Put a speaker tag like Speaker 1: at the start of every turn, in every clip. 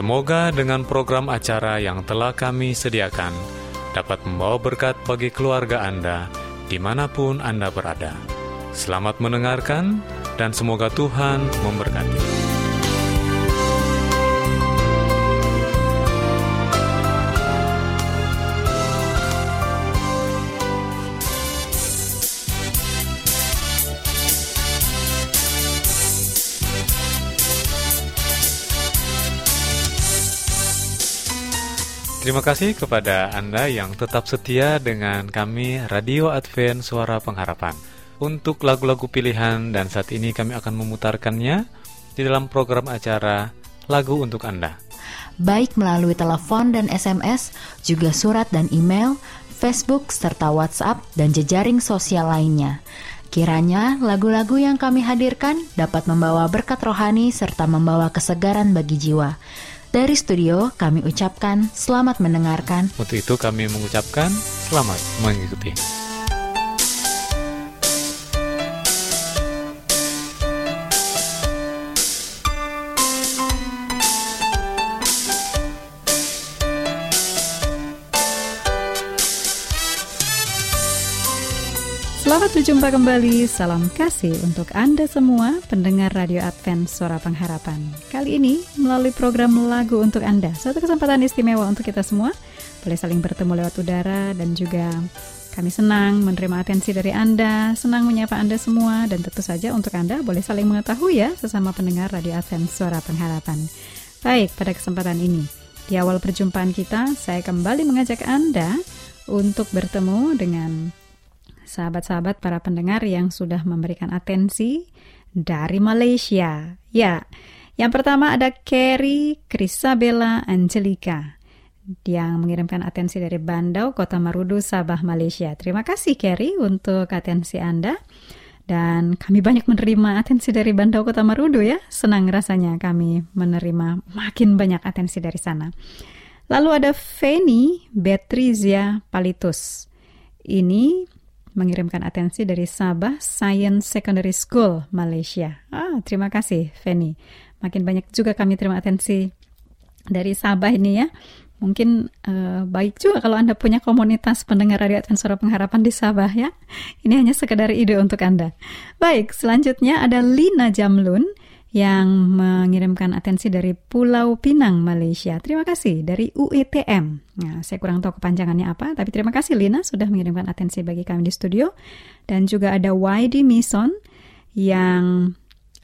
Speaker 1: Semoga dengan program acara yang telah kami sediakan dapat membawa berkat bagi keluarga Anda di mana pun Anda berada. Selamat mendengarkan dan semoga Tuhan memberkati. Terima kasih kepada Anda yang tetap setia dengan kami Radio Advent Suara Pengharapan. Untuk lagu-lagu pilihan dan saat ini kami akan memutarkannya di dalam program acara Lagu untuk Anda.
Speaker 2: Baik melalui telepon dan SMS, juga surat dan email, Facebook serta WhatsApp dan jejaring sosial lainnya. Kiranya lagu-lagu yang kami hadirkan dapat membawa berkat rohani serta membawa kesegaran bagi jiwa. Dari studio kami ucapkan selamat mendengarkan.
Speaker 1: Untuk itu kami mengucapkan selamat mengikuti.
Speaker 3: Selamat berjumpa kembali, salam kasih untuk Anda semua pendengar Radio Advent Suara Pengharapan. Kali ini melalui program Lagu untuk Anda, satu kesempatan istimewa untuk kita semua. Boleh saling bertemu lewat udara dan juga kami senang menerima atensi dari Anda, senang menyapa Anda semua dan tentu saja untuk Anda boleh saling mengetahui ya sesama pendengar Radio Advent Suara Pengharapan. Baik, pada kesempatan ini, di awal perjumpaan kita, saya kembali mengajak Anda untuk bertemu dengan sahabat-sahabat para pendengar yang sudah memberikan atensi dari Malaysia. Ya, yang pertama ada Kerry Krisabella Angelica yang mengirimkan atensi dari Bandau, Kota Marudu, Sabah, Malaysia. Terima kasih Kerry untuk atensi Anda. Dan kami banyak menerima atensi dari Bandau Kota Marudu ya. Senang rasanya kami menerima makin banyak atensi dari sana. Lalu ada Feni Betrizia Palitus. Ini mengirimkan atensi dari Sabah Science Secondary School, Malaysia. Ah, terima kasih, Feni. Makin banyak juga kami terima atensi dari Sabah ini ya. Mungkin uh, baik juga kalau Anda punya komunitas pendengar radio Advent Suara Pengharapan di Sabah ya. Ini hanya sekedar ide untuk Anda. Baik, selanjutnya ada Lina Jamlun yang mengirimkan atensi dari Pulau Pinang, Malaysia. Terima kasih dari UETM. Nah, saya kurang tahu kepanjangannya apa, tapi terima kasih Lina sudah mengirimkan atensi bagi kami di studio. Dan juga ada YD Mison yang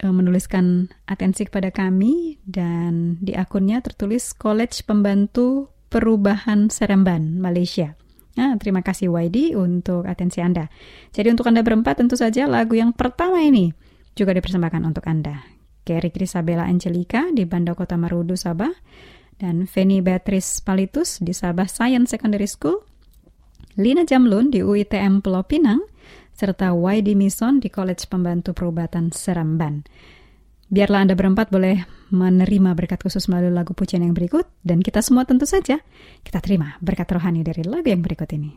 Speaker 3: uh, menuliskan atensi kepada kami dan di akunnya tertulis College Pembantu Perubahan Seremban, Malaysia. Nah, terima kasih YD untuk atensi Anda. Jadi untuk Anda berempat tentu saja lagu yang pertama ini juga dipersembahkan untuk Anda. Kerry Krisabella Angelica di Bandar Kota Marudu, Sabah, dan Feni Beatrice Palitus di Sabah Science Secondary School, Lina Jamlun di UITM Pulau Pinang, serta YD Mison di College Pembantu Perubatan Seramban. Biarlah Anda berempat boleh menerima berkat khusus melalui lagu pujian yang berikut, dan kita semua tentu saja kita terima berkat rohani dari lagu yang berikut ini.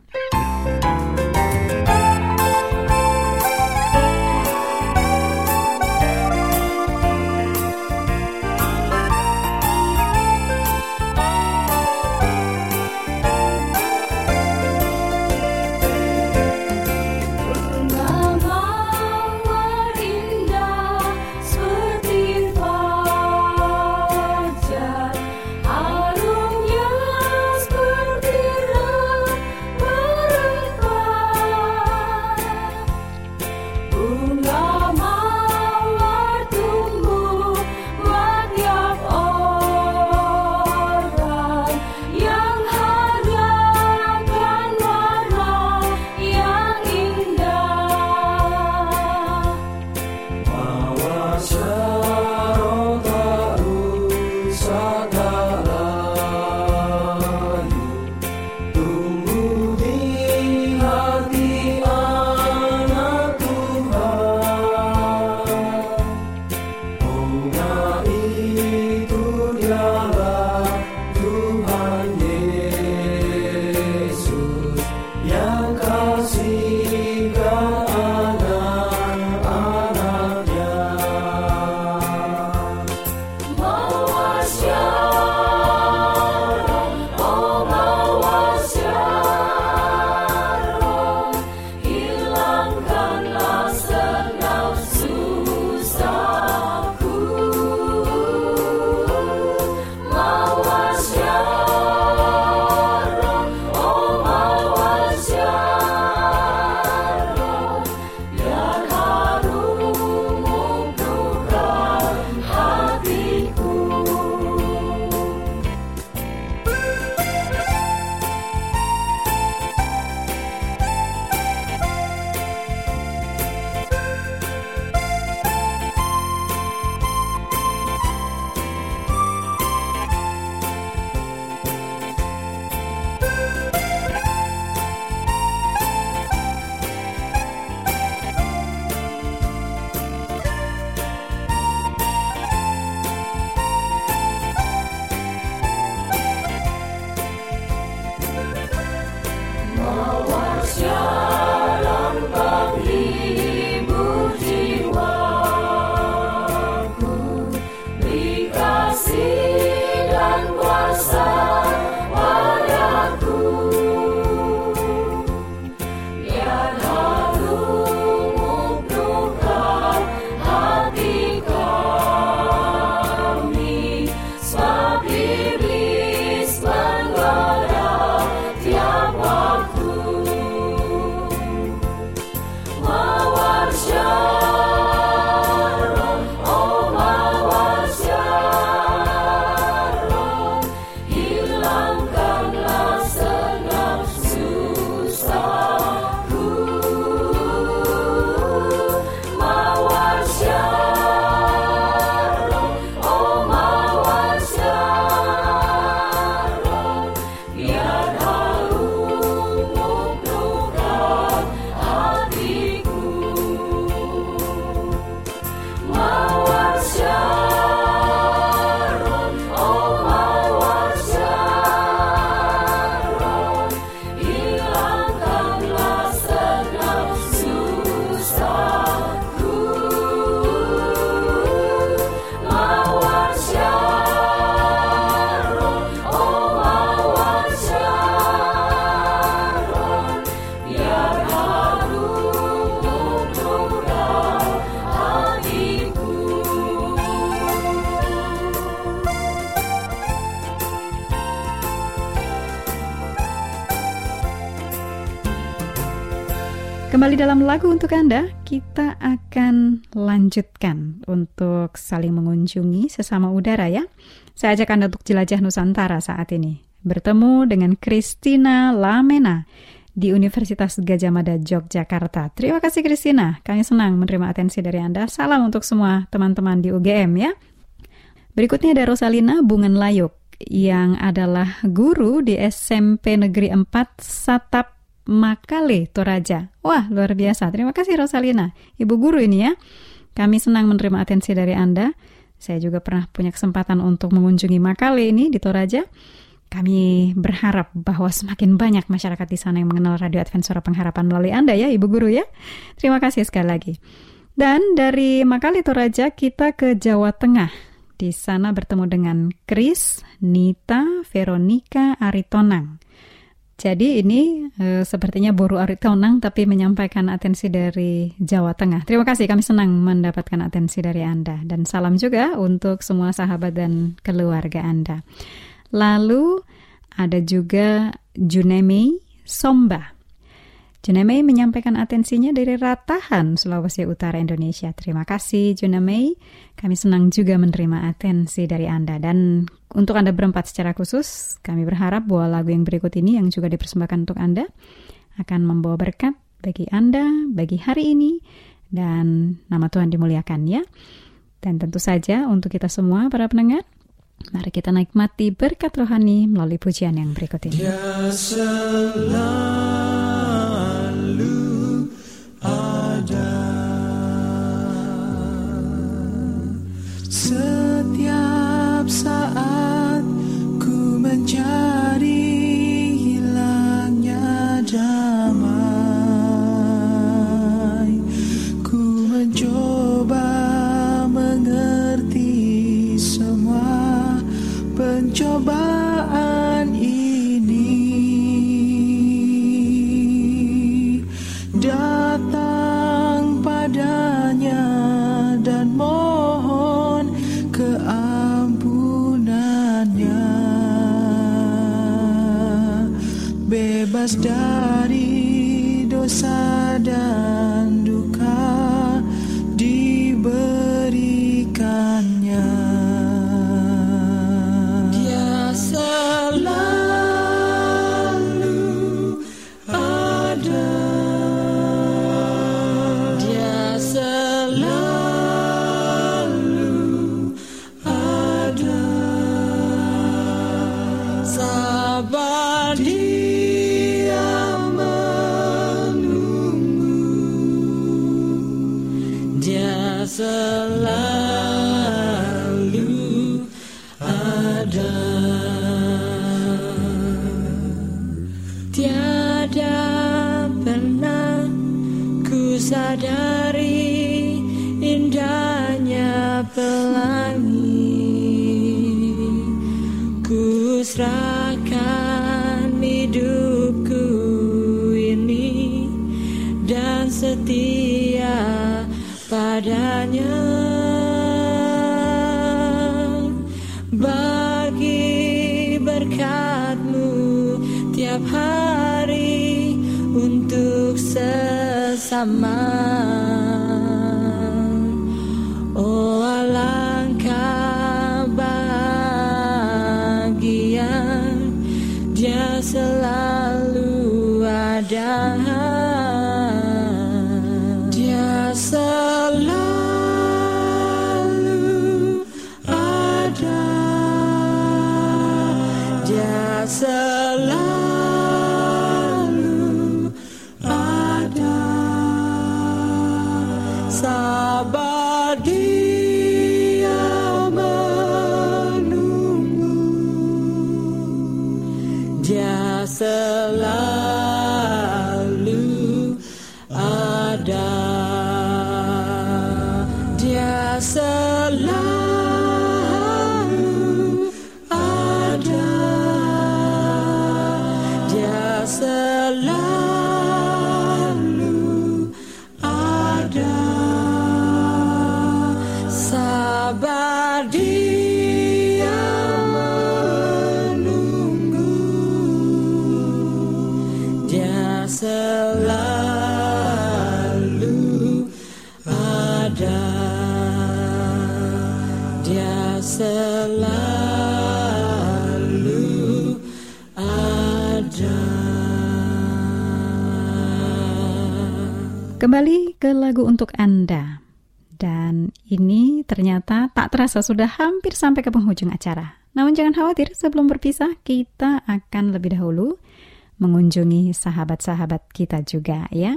Speaker 3: Kembali dalam lagu untuk Anda, kita akan lanjutkan untuk saling mengunjungi sesama udara ya. Saya ajak Anda untuk jelajah Nusantara saat ini. Bertemu dengan Christina Lamena di Universitas Gajah Mada Yogyakarta. Terima kasih Christina, kami senang menerima atensi dari Anda. Salam untuk semua teman-teman di UGM ya. Berikutnya ada Rosalina Bungan Layuk yang adalah guru di SMP Negeri 4 Satap Makale Toraja. Wah, luar biasa. Terima kasih Rosalina, ibu guru ini ya. Kami senang menerima atensi dari Anda. Saya juga pernah punya kesempatan untuk mengunjungi Makale ini di Toraja. Kami berharap bahwa semakin banyak masyarakat di sana yang mengenal Radio Advent Suara Pengharapan melalui Anda ya, Ibu Guru ya. Terima kasih sekali lagi. Dan dari Makale Toraja kita ke Jawa Tengah. Di sana bertemu dengan Kris, Nita, Veronica, Aritonang. Jadi ini e, sepertinya Boru Aritonang tapi menyampaikan atensi dari Jawa Tengah. Terima kasih kami senang mendapatkan atensi dari Anda dan salam juga untuk semua sahabat dan keluarga Anda. Lalu ada juga Junemi Somba. Junemi menyampaikan atensinya dari Ratahan, Sulawesi Utara, Indonesia. Terima kasih Junemi. Kami senang juga menerima atensi dari Anda dan untuk Anda berempat secara khusus, kami berharap bahwa lagu yang berikut ini yang juga dipersembahkan untuk Anda akan membawa berkat bagi Anda, bagi hari ini, dan nama Tuhan dimuliakan ya. Dan tentu saja untuk kita semua para pendengar, mari kita nikmati berkat rohani melalui pujian yang berikut ini. Ya
Speaker 4: bebas dari dosa dan duka serahkan hidupku ini dan setia padanya. Bagi berkatmu tiap hari untuk sesama
Speaker 3: Kembali ke lagu untuk Anda. Dan ini ternyata tak terasa sudah hampir sampai ke penghujung acara. Namun jangan khawatir, sebelum berpisah kita akan lebih dahulu mengunjungi sahabat-sahabat kita juga ya.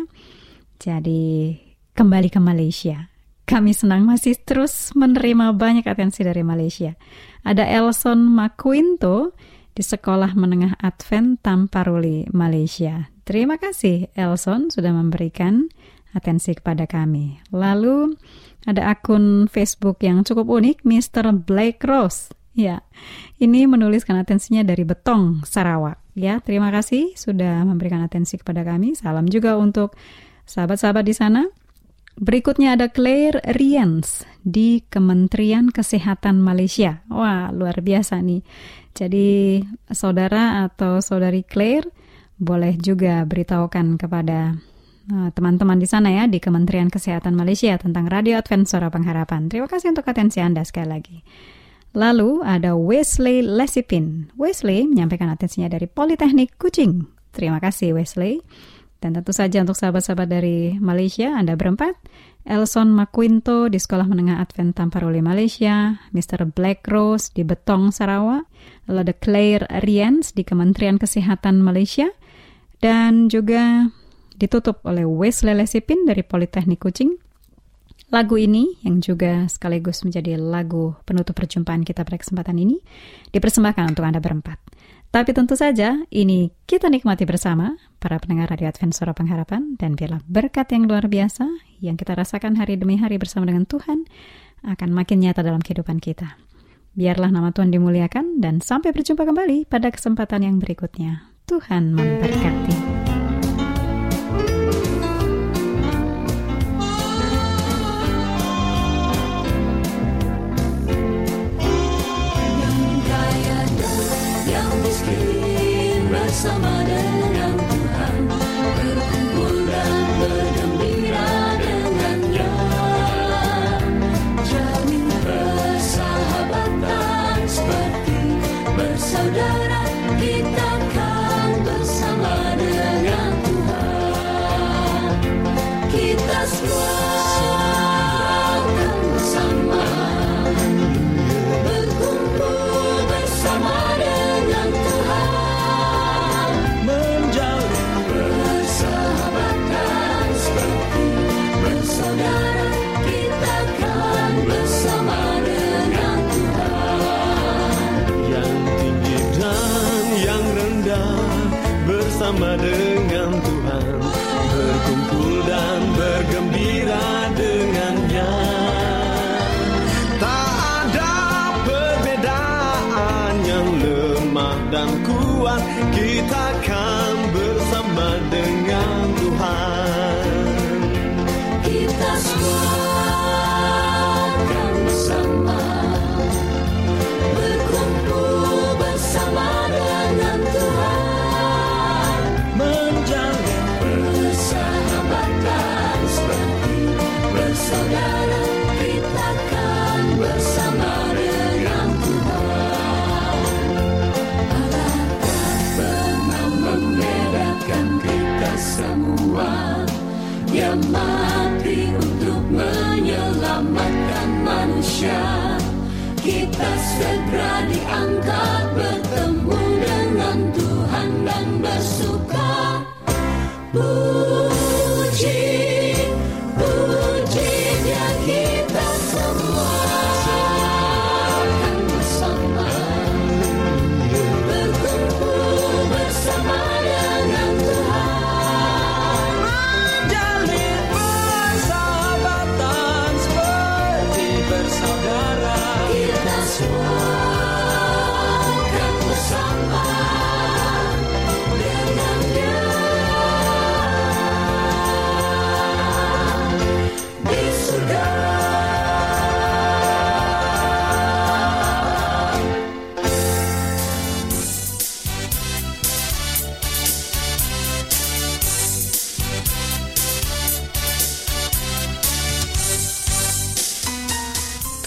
Speaker 3: Jadi kembali ke Malaysia. Kami senang masih terus menerima banyak atensi dari Malaysia. Ada Elson Makuinto di Sekolah Menengah Advent Tamparuli, Malaysia. Terima kasih Elson sudah memberikan atensi kepada kami. Lalu ada akun Facebook yang cukup unik, Mr. Blake Rose. Ya, ini menuliskan atensinya dari Betong, Sarawak. Ya, terima kasih sudah memberikan atensi kepada kami. Salam juga untuk sahabat-sahabat di sana. Berikutnya ada Claire Rians di Kementerian Kesehatan Malaysia. Wah, luar biasa nih. Jadi, saudara atau saudari Claire boleh juga beritahukan kepada teman-teman di sana ya di Kementerian Kesehatan Malaysia tentang Radio Advent Suara Pengharapan. Terima kasih untuk atensi Anda sekali lagi. Lalu ada Wesley Lesipin. Wesley menyampaikan atensinya dari Politeknik Kucing. Terima kasih Wesley. Dan tentu saja untuk sahabat-sahabat dari Malaysia, Anda berempat. Elson Makwinto di Sekolah Menengah Advent Tamparuli Malaysia, Mr. Black Rose di Betong, Sarawak, lalu ada Claire Rians di Kementerian Kesehatan Malaysia, dan juga ditutup oleh Wesley Lesipin dari Politeknik Kucing. Lagu ini yang juga sekaligus menjadi lagu penutup perjumpaan kita pada kesempatan ini dipersembahkan untuk Anda berempat. Tapi tentu saja ini kita nikmati bersama para pendengar Radio Advent Suara Pengharapan dan biarlah berkat yang luar biasa yang kita rasakan hari demi hari bersama dengan Tuhan akan makin nyata dalam kehidupan kita.
Speaker 5: Biarlah nama Tuhan dimuliakan dan sampai berjumpa kembali pada kesempatan yang berikutnya. Tuhan memberkati.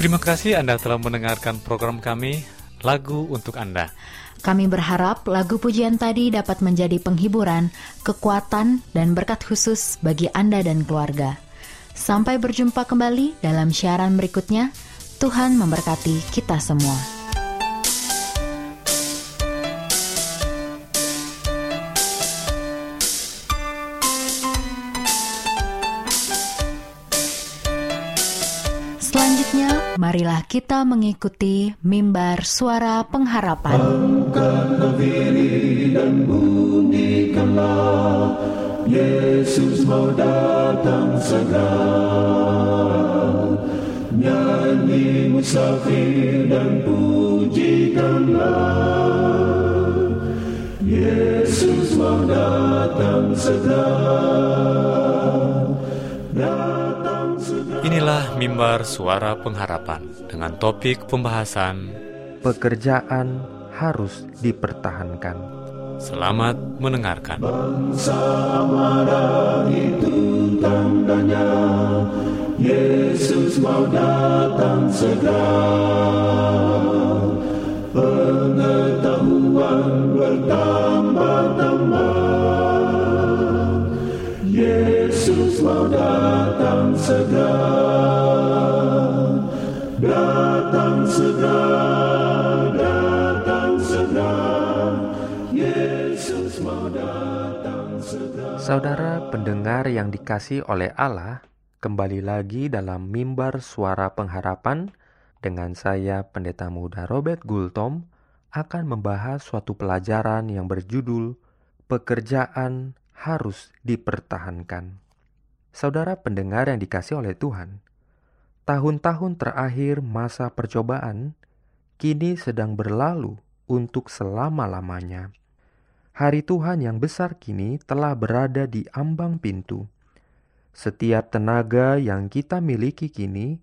Speaker 1: Terima kasih Anda telah mendengarkan program kami Lagu untuk Anda.
Speaker 2: Kami berharap lagu pujian tadi dapat menjadi penghiburan, kekuatan, dan berkat khusus bagi Anda dan keluarga. Sampai berjumpa kembali dalam siaran berikutnya. Tuhan memberkati kita semua. Marilah kita mengikuti mimbar suara pengharapan.
Speaker 6: Yesus mau datang segera Nyanyi musafir dan pujikanlah Yesus mau datang segera
Speaker 1: Inilah mimbar suara pengharapan dengan topik pembahasan
Speaker 7: pekerjaan harus dipertahankan.
Speaker 1: Selamat mendengarkan.
Speaker 6: marah itu tandanya Yesus mau datang segera Pengetahuan bertambah-tambah datang segera. Datang segera. Datang segera. Yesus mau datang segera.
Speaker 7: Saudara pendengar yang dikasih oleh Allah, kembali lagi dalam mimbar suara pengharapan dengan saya Pendeta Muda Robert Gultom akan membahas suatu pelajaran yang berjudul Pekerjaan harus dipertahankan. Saudara pendengar yang dikasih oleh Tuhan, tahun-tahun terakhir masa percobaan kini sedang berlalu untuk selama-lamanya. Hari Tuhan yang besar kini telah berada di ambang pintu. Setiap tenaga yang kita miliki kini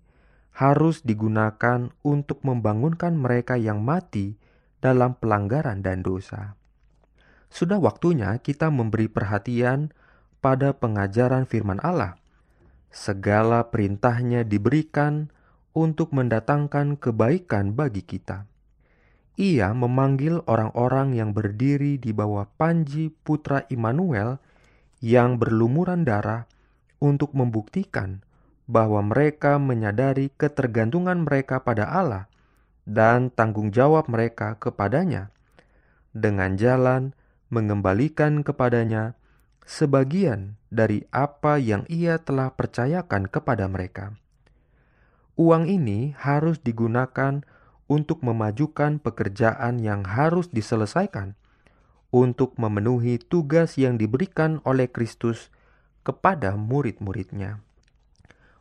Speaker 7: harus digunakan untuk membangunkan mereka yang mati dalam pelanggaran dan dosa. Sudah waktunya kita memberi perhatian pada pengajaran firman Allah. Segala perintahnya diberikan untuk mendatangkan kebaikan bagi kita. Ia memanggil orang-orang yang berdiri di bawah panji putra Immanuel yang berlumuran darah untuk membuktikan bahwa mereka menyadari ketergantungan mereka pada Allah dan tanggung jawab mereka kepadanya dengan jalan mengembalikan kepadanya sebagian dari apa yang ia telah percayakan kepada mereka. Uang ini harus digunakan untuk memajukan pekerjaan yang harus diselesaikan, untuk memenuhi tugas yang diberikan oleh Kristus kepada murid-muridnya.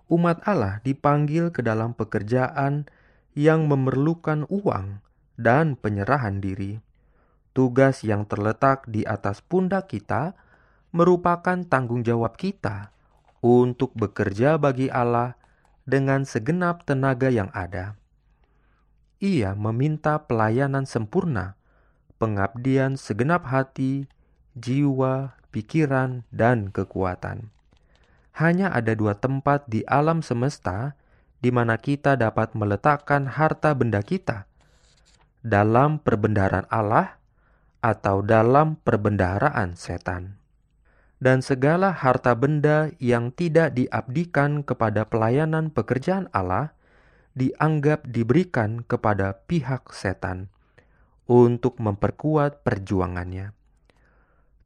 Speaker 7: Umat Allah dipanggil ke dalam pekerjaan yang memerlukan uang dan penyerahan diri. Tugas yang terletak di atas pundak kita merupakan tanggung jawab kita untuk bekerja bagi Allah dengan segenap tenaga yang ada. Ia meminta pelayanan sempurna, pengabdian segenap hati, jiwa, pikiran, dan kekuatan. Hanya ada dua tempat di alam semesta di mana kita dapat meletakkan harta benda kita: dalam perbendaharaan Allah atau dalam perbendaharaan setan dan segala harta benda yang tidak diabdikan kepada pelayanan pekerjaan Allah dianggap diberikan kepada pihak setan untuk memperkuat perjuangannya.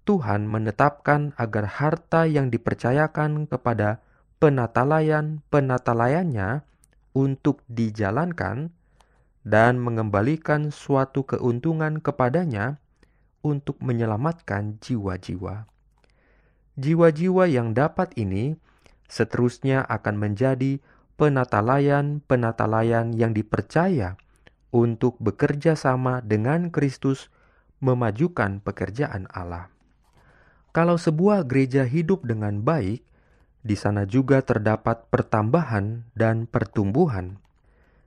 Speaker 7: Tuhan menetapkan agar harta yang dipercayakan kepada penatalayan-penatalayannya untuk dijalankan dan mengembalikan suatu keuntungan kepadanya untuk menyelamatkan jiwa-jiwa. Jiwa-jiwa yang dapat ini seterusnya akan menjadi penatalayan-penatalayan yang dipercaya untuk bekerja sama dengan Kristus memajukan pekerjaan Allah. Kalau sebuah gereja hidup dengan baik, di sana juga terdapat pertambahan dan pertumbuhan.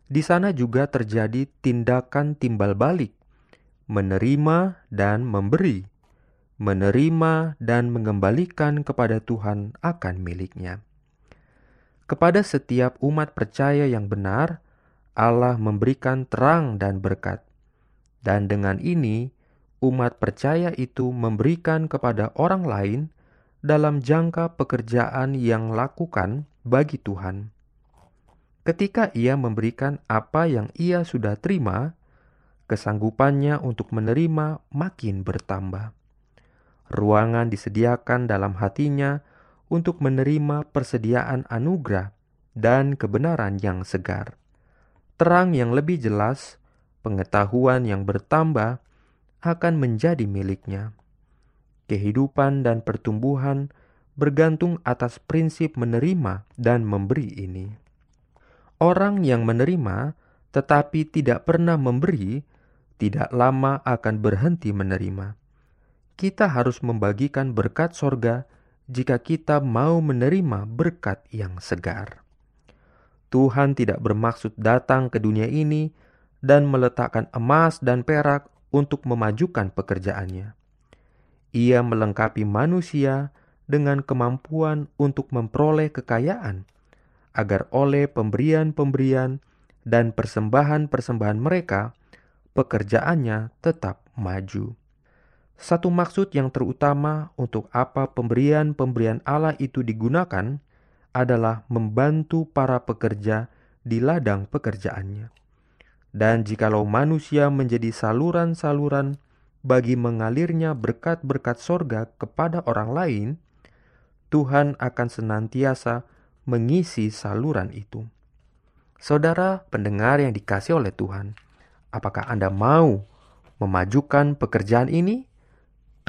Speaker 7: Di sana juga terjadi tindakan timbal balik, menerima dan memberi menerima dan mengembalikan kepada Tuhan akan miliknya. Kepada setiap umat percaya yang benar, Allah memberikan terang dan berkat. Dan dengan ini, umat percaya itu memberikan kepada orang lain dalam jangka pekerjaan yang lakukan bagi Tuhan. Ketika ia memberikan apa yang ia sudah terima, kesanggupannya untuk menerima makin bertambah ruangan disediakan dalam hatinya untuk menerima persediaan anugerah dan kebenaran yang segar. Terang yang lebih jelas, pengetahuan yang bertambah akan menjadi miliknya. Kehidupan dan pertumbuhan bergantung atas prinsip menerima dan memberi ini. Orang yang menerima tetapi tidak pernah memberi, tidak lama akan berhenti menerima kita harus membagikan berkat sorga jika kita mau menerima berkat yang segar. Tuhan tidak bermaksud datang ke dunia ini dan meletakkan emas dan perak untuk memajukan pekerjaannya. Ia melengkapi manusia dengan kemampuan untuk memperoleh kekayaan, agar oleh pemberian-pemberian dan persembahan-persembahan mereka, pekerjaannya tetap maju. Satu maksud yang terutama untuk apa pemberian-pemberian Allah itu digunakan adalah membantu para pekerja di ladang pekerjaannya. Dan jikalau manusia menjadi saluran-saluran bagi mengalirnya berkat-berkat sorga kepada orang lain, Tuhan akan senantiasa mengisi saluran itu. Saudara pendengar yang dikasih oleh Tuhan, apakah Anda mau memajukan pekerjaan ini?